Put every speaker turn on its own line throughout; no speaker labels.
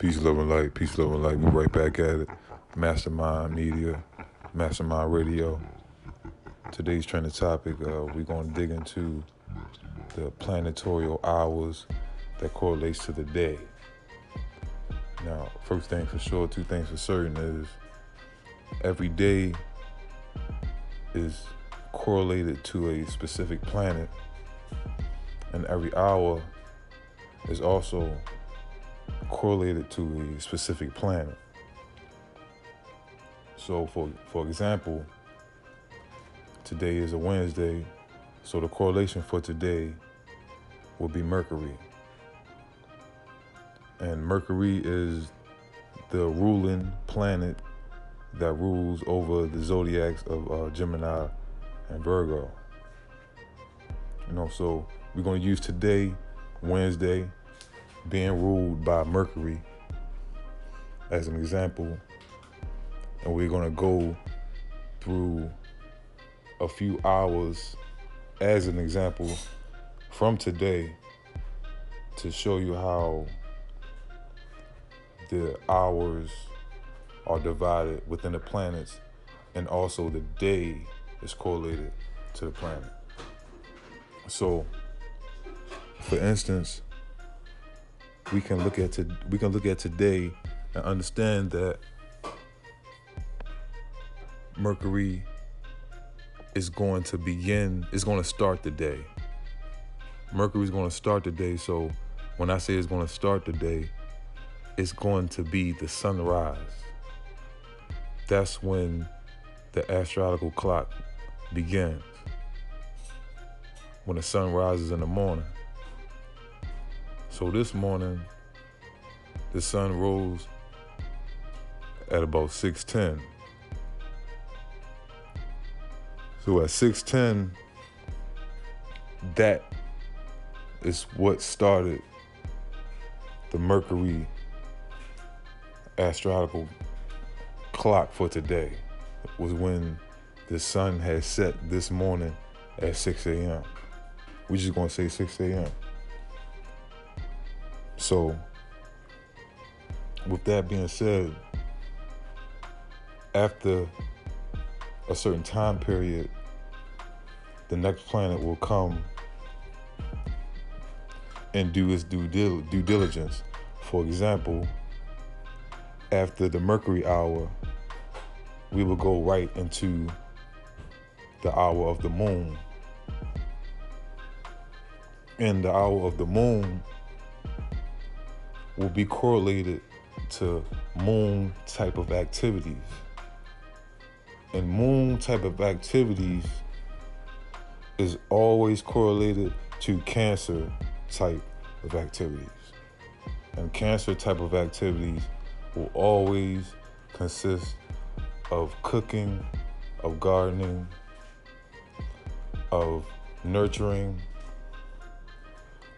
Peace, love, and light. Peace, love, and light. We right back at it. Mastermind Media, Mastermind Radio. Today's trending topic, uh, we're going to dig into the planetorial hours that correlates to the day. Now, first thing for sure, two things for certain is every day is correlated to a specific planet, and every hour is also correlated to a specific planet. So for for example, today is a Wednesday, so the correlation for today will be Mercury. And Mercury is the ruling planet that rules over the zodiacs of uh, Gemini and Virgo. You know, so we're going to use today, Wednesday, being ruled by Mercury as an example. And we're going to go through a few hours as an example from today to show you how the hours are divided within the planets and also the day is correlated to the planet. So, for instance, we can look at to, we can look at today and understand that Mercury is going to begin, is going to start the day. Mercury is going to start the day. So when I say it's going to start the day, it's going to be the sunrise. That's when the astrological clock begins. When the sun rises in the morning. So this morning, the sun rose at about 6:10. So at 6:10, that is what started the Mercury astrological clock for today. Was when the sun had set this morning at 6 a.m. We're just gonna say 6 a.m. So, with that being said, after a certain time period, the next planet will come and do its due, dil- due diligence. For example, after the Mercury hour, we will go right into the hour of the moon. And the hour of the moon will be correlated to moon type of activities. And moon type of activities is always correlated to cancer type of activities. And cancer type of activities will always consist of cooking, of gardening, of nurturing,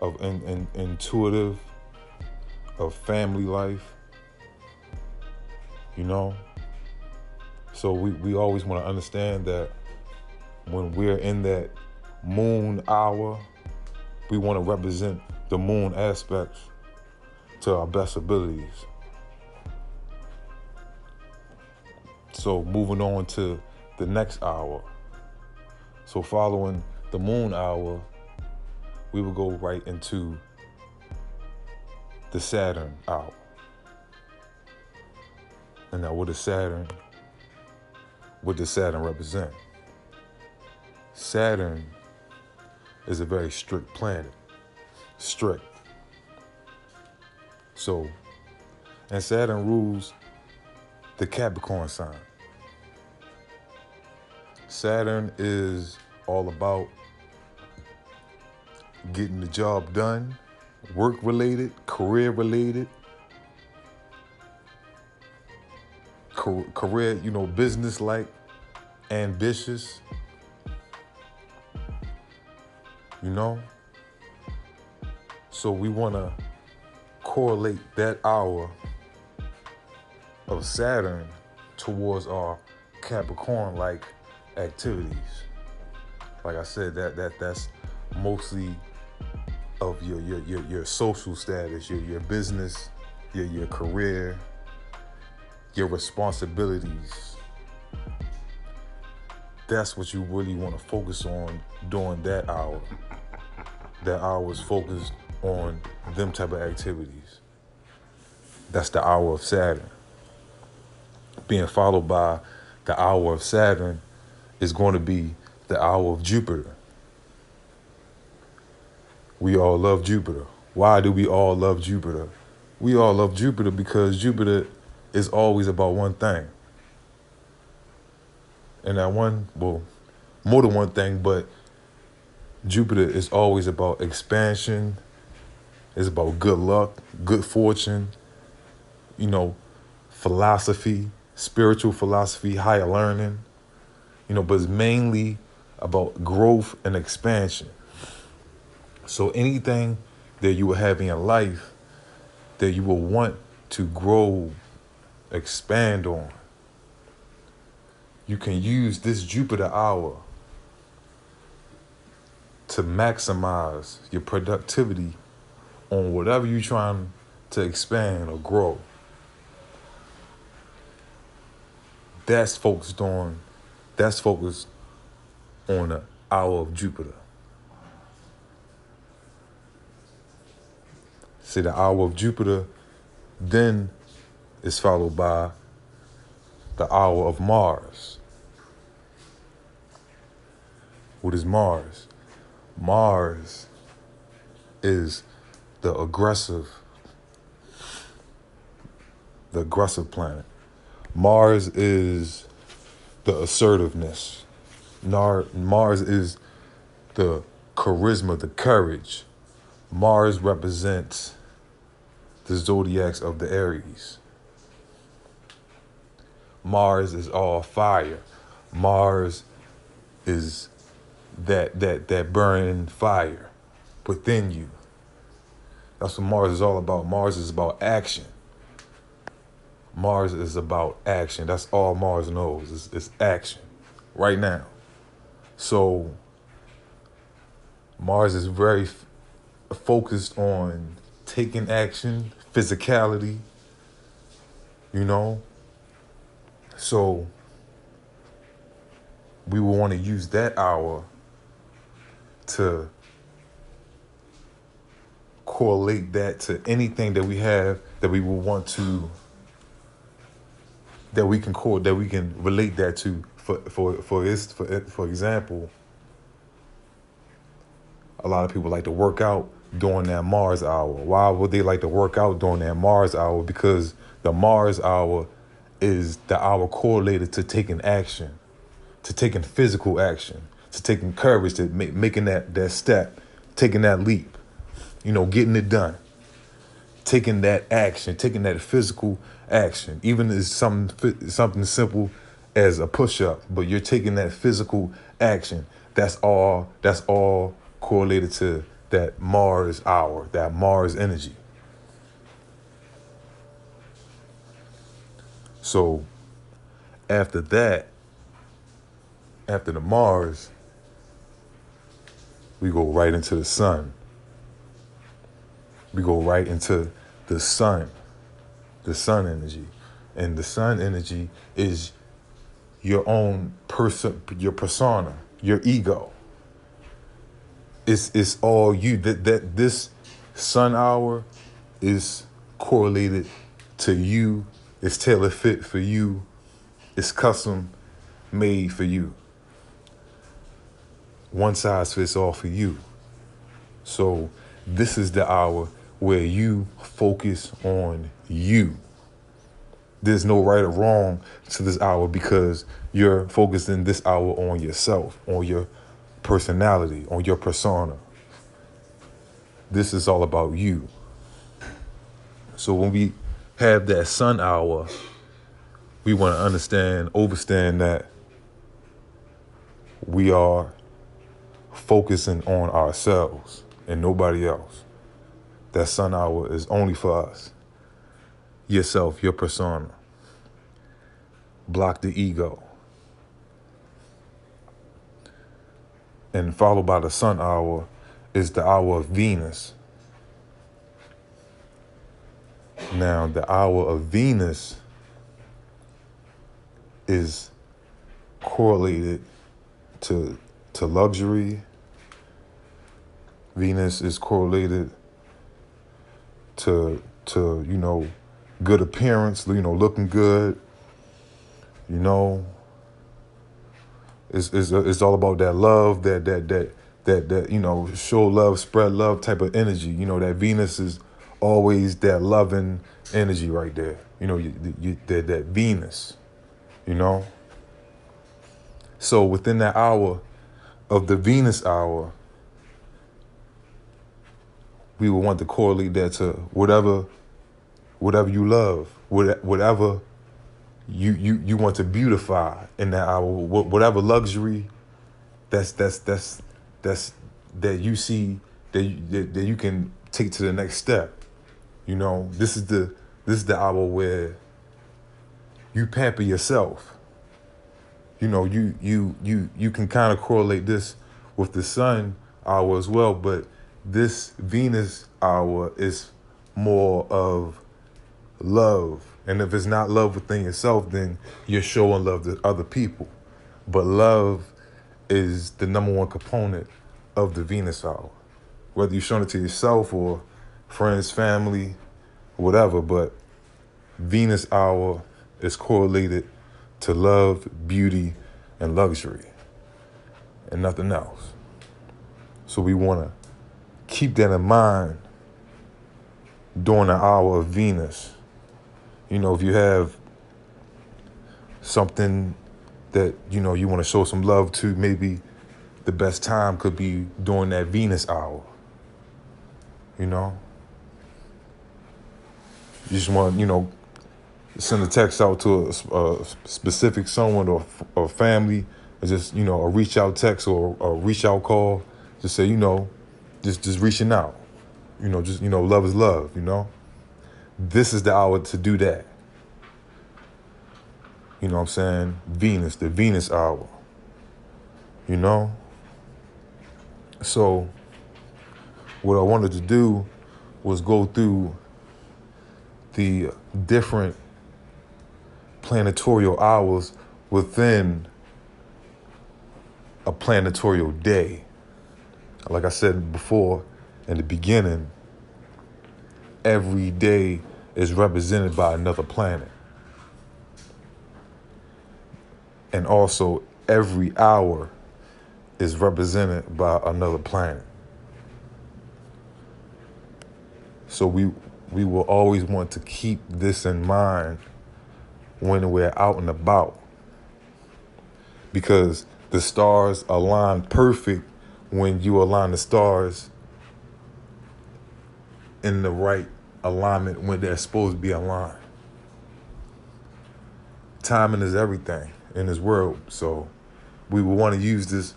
of in, in, intuitive of family life. You know? So we, we always want to understand that when we're in that moon hour, we want to represent the moon aspects to our best abilities. So moving on to the next hour. So following the moon hour, we will go right into the Saturn out. And now what does Saturn, what does Saturn represent? Saturn is a very strict planet. Strict. So, and Saturn rules the Capricorn sign. Saturn is all about getting the job done work related, career related, career, you know, business like, ambitious. You know? So we want to correlate that hour of Saturn towards our Capricorn like activities. Like I said, that that that's mostly of your your your, your social status, your your business, your, your career, your responsibilities. That's what you really want to focus on during that hour. That hour is focused on them type of activities. That's the hour of Saturn. Being followed by the hour of Saturn is going to be the hour of Jupiter. We all love Jupiter. Why do we all love Jupiter? We all love Jupiter because Jupiter is always about one thing. And that one, well, more than one thing, but Jupiter is always about expansion, it's about good luck, good fortune, you know, philosophy, spiritual philosophy, higher learning, you know, but it's mainly about growth and expansion. So anything that you will have in your life that you will want to grow, expand on, you can use this Jupiter hour to maximize your productivity on whatever you're trying to expand or grow. That's focused on that's focused on the hour of Jupiter. See, the hour of Jupiter then is followed by the hour of Mars. What is Mars? Mars is the aggressive, the aggressive planet. Mars is the assertiveness. Mars is the charisma, the courage. Mars represents the zodiacs of the Aries. Mars is all fire. Mars is that that that burning fire within you. That's what Mars is all about. Mars is about action. Mars is about action. That's all Mars knows is, is action right now. So Mars is very f- focused on taking action, physicality, you know. So we will want to use that hour to correlate that to anything that we have that we will want to that we can core that we can relate that to for for for this for for example a lot of people like to work out during that Mars hour. Why would they like to work out during that Mars hour? Because the Mars hour is the hour correlated to taking action, to taking physical action, to taking courage, to make, making that that step, taking that leap, you know, getting it done, taking that action, taking that physical action, even as something something simple as a push up, but you're taking that physical action. That's all. That's all correlated to that Mars hour, that Mars energy. So after that, after the Mars, we go right into the sun. We go right into the sun, the sun energy. And the sun energy is your own person, your persona, your ego. It's it's all you. That that this sun hour is correlated to you. It's tailor fit for you. It's custom made for you. One size fits all for you. So this is the hour where you focus on you. There's no right or wrong to this hour because you're focusing this hour on yourself, on your personality, on your persona. This is all about you. So when we have that sun hour, we want to understand, understand that we are focusing on ourselves and nobody else. That sun hour is only for us yourself, your persona. Block the ego. And followed by the sun hour is the hour of Venus. Now, the hour of Venus is correlated to to luxury. Venus is correlated to to you know good appearance, you know, looking good. You know, it's it's it's all about that love, that that that that that you know, show love, spread love type of energy. You know, that Venus is always that loving energy right there. You know, you, you, that that Venus. You know. So within that hour of the Venus hour, we would want to correlate that to whatever whatever you love, whatever you you you want to beautify in that hour, whatever luxury that's that's that's that's that you see that you, that, that you can take to the next step. You know, this is the this is the hour where you pamper yourself. You know, you you you you can kind of correlate this with the sun hour as well, but this Venus hour is more of love. And if it's not love within yourself, then you're showing love to other people. But love is the number one component of the Venus hour. Whether you're showing it to yourself or friends, family, whatever, but Venus hour is correlated to love, beauty, and luxury, and nothing else. So we want to keep that in mind during the hour of Venus. You know, if you have something that, you know, you want to show some love to, maybe the best time could be during that Venus hour. You know? You just want, you know, send a text out to a, a specific someone or, or family, or just, you know, a reach out text or a reach out call. Just say, you know, just just reaching out. You know, just you know, love is love, you know? This is the hour to do that. You know what I'm saying? Venus, the Venus hour. You know? So what I wanted to do was go through the different planetorial hours within a planetorial day. Like I said before in the beginning, every day is represented by another planet. And also, every hour is represented by another planet. So we we will always want to keep this in mind when we're out and about. Because the stars align perfect when you align the stars in the right alignment when they're supposed to be aligned. Timing is everything in this world, so we will want to use this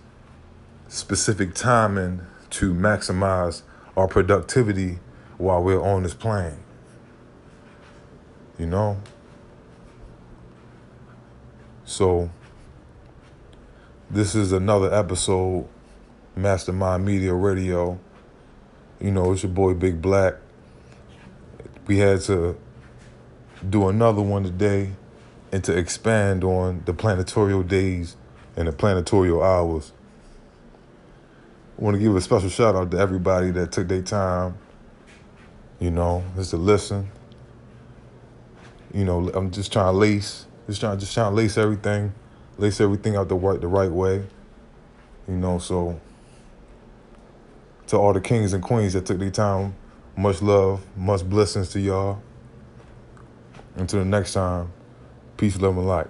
specific timing to maximize our productivity while we're on this plane. You know? So, this is another episode Mastermind Media Radio. You know, it's your boy Big Black. We had to do another one today and to expand on the planetorial days and the planetorial hours. I want to give a special shout out to everybody that took their time, you know, just to listen. You know, I'm just trying to lace, just trying, just trying to lace everything, lace everything out the right, the right way. You know, so to all the kings and queens that took their time. Much love, much blessings to y'all. Until the next time, peace, love, and light.